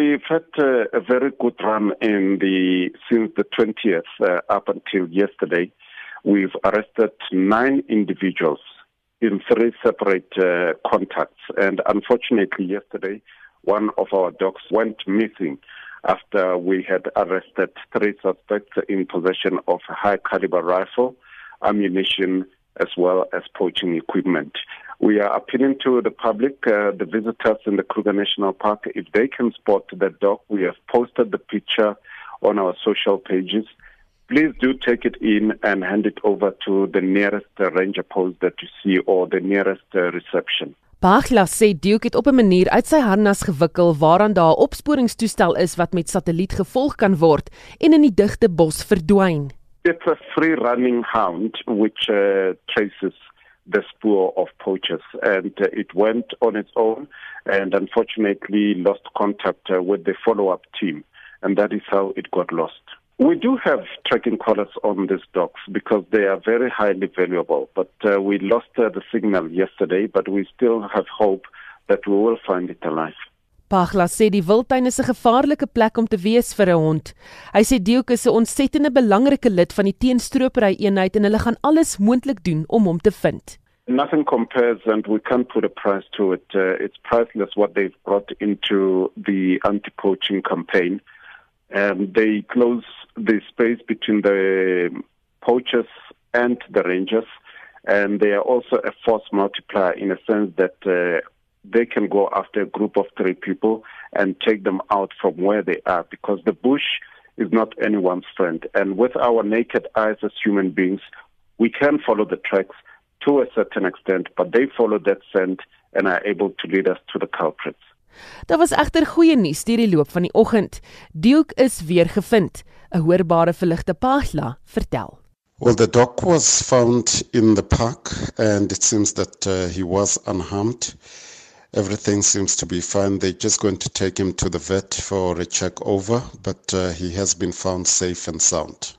we've had a very good run in the since the 20th uh, up until yesterday. We've arrested nine individuals in three separate uh, contacts, and unfortunately, yesterday one of our dogs went missing after we had arrested three suspects in possession of high caliber rifle, ammunition, as well as poaching equipment. We are appealing to the public, uh, the visitors in the Kruger National Park, if they can spot the dog. We have posted the picture on our social pages. Please do take it in and hand it over to the nearest uh, ranger post that you see or the nearest uh, reception. Bagla sê Duke het op 'n manier uit sy harnas gewikkel waaraan daar 'n opsporingstoestel is wat met satelliet gevolg kan word en in die digte bos verdwyn. It's a free running hound which uh, traces the spoor of poachers and uh, it went on its own and unfortunately lost contact uh, with the follow-up team and that is how it got lost. We do have tracking collars on these dogs because they are very highly valuable. But uh, we lost uh, the signal yesterday, but we still have hope that we will find it alive. Pagla sê die wildtuin is 'n gevaarlike plek om te wees vir 'n hond. Hy sê Dioke is 'n ontsettende belangrike lid van die teenstropery eenheid en hulle gaan alles moontlik doen om hom te vind. Nothing compares and we can't put a price to it. Uh, it's priceless what they've brought into the anti-poaching campaign. Um, they close the space between the poachers and the rangers, and they are also a force multiplier in a sense that uh, they can go after a group of three people and take them out from where they are because the bush is not anyone's friend. And with our naked eyes as human beings, we can follow the tracks to a certain extent, but they follow that scent and are able to lead us to the culprits. Daar was egter goeie nuus deur die loop van die oggend. Duke is weer gevind. 'n hoorbare verligte Pagla vertel. Well, the dog was found in the park, and it seems that uh, he was unharmed. Everything seems to be fine. They're just going to take him to the vet for a check over, but uh, he has been found safe and sound.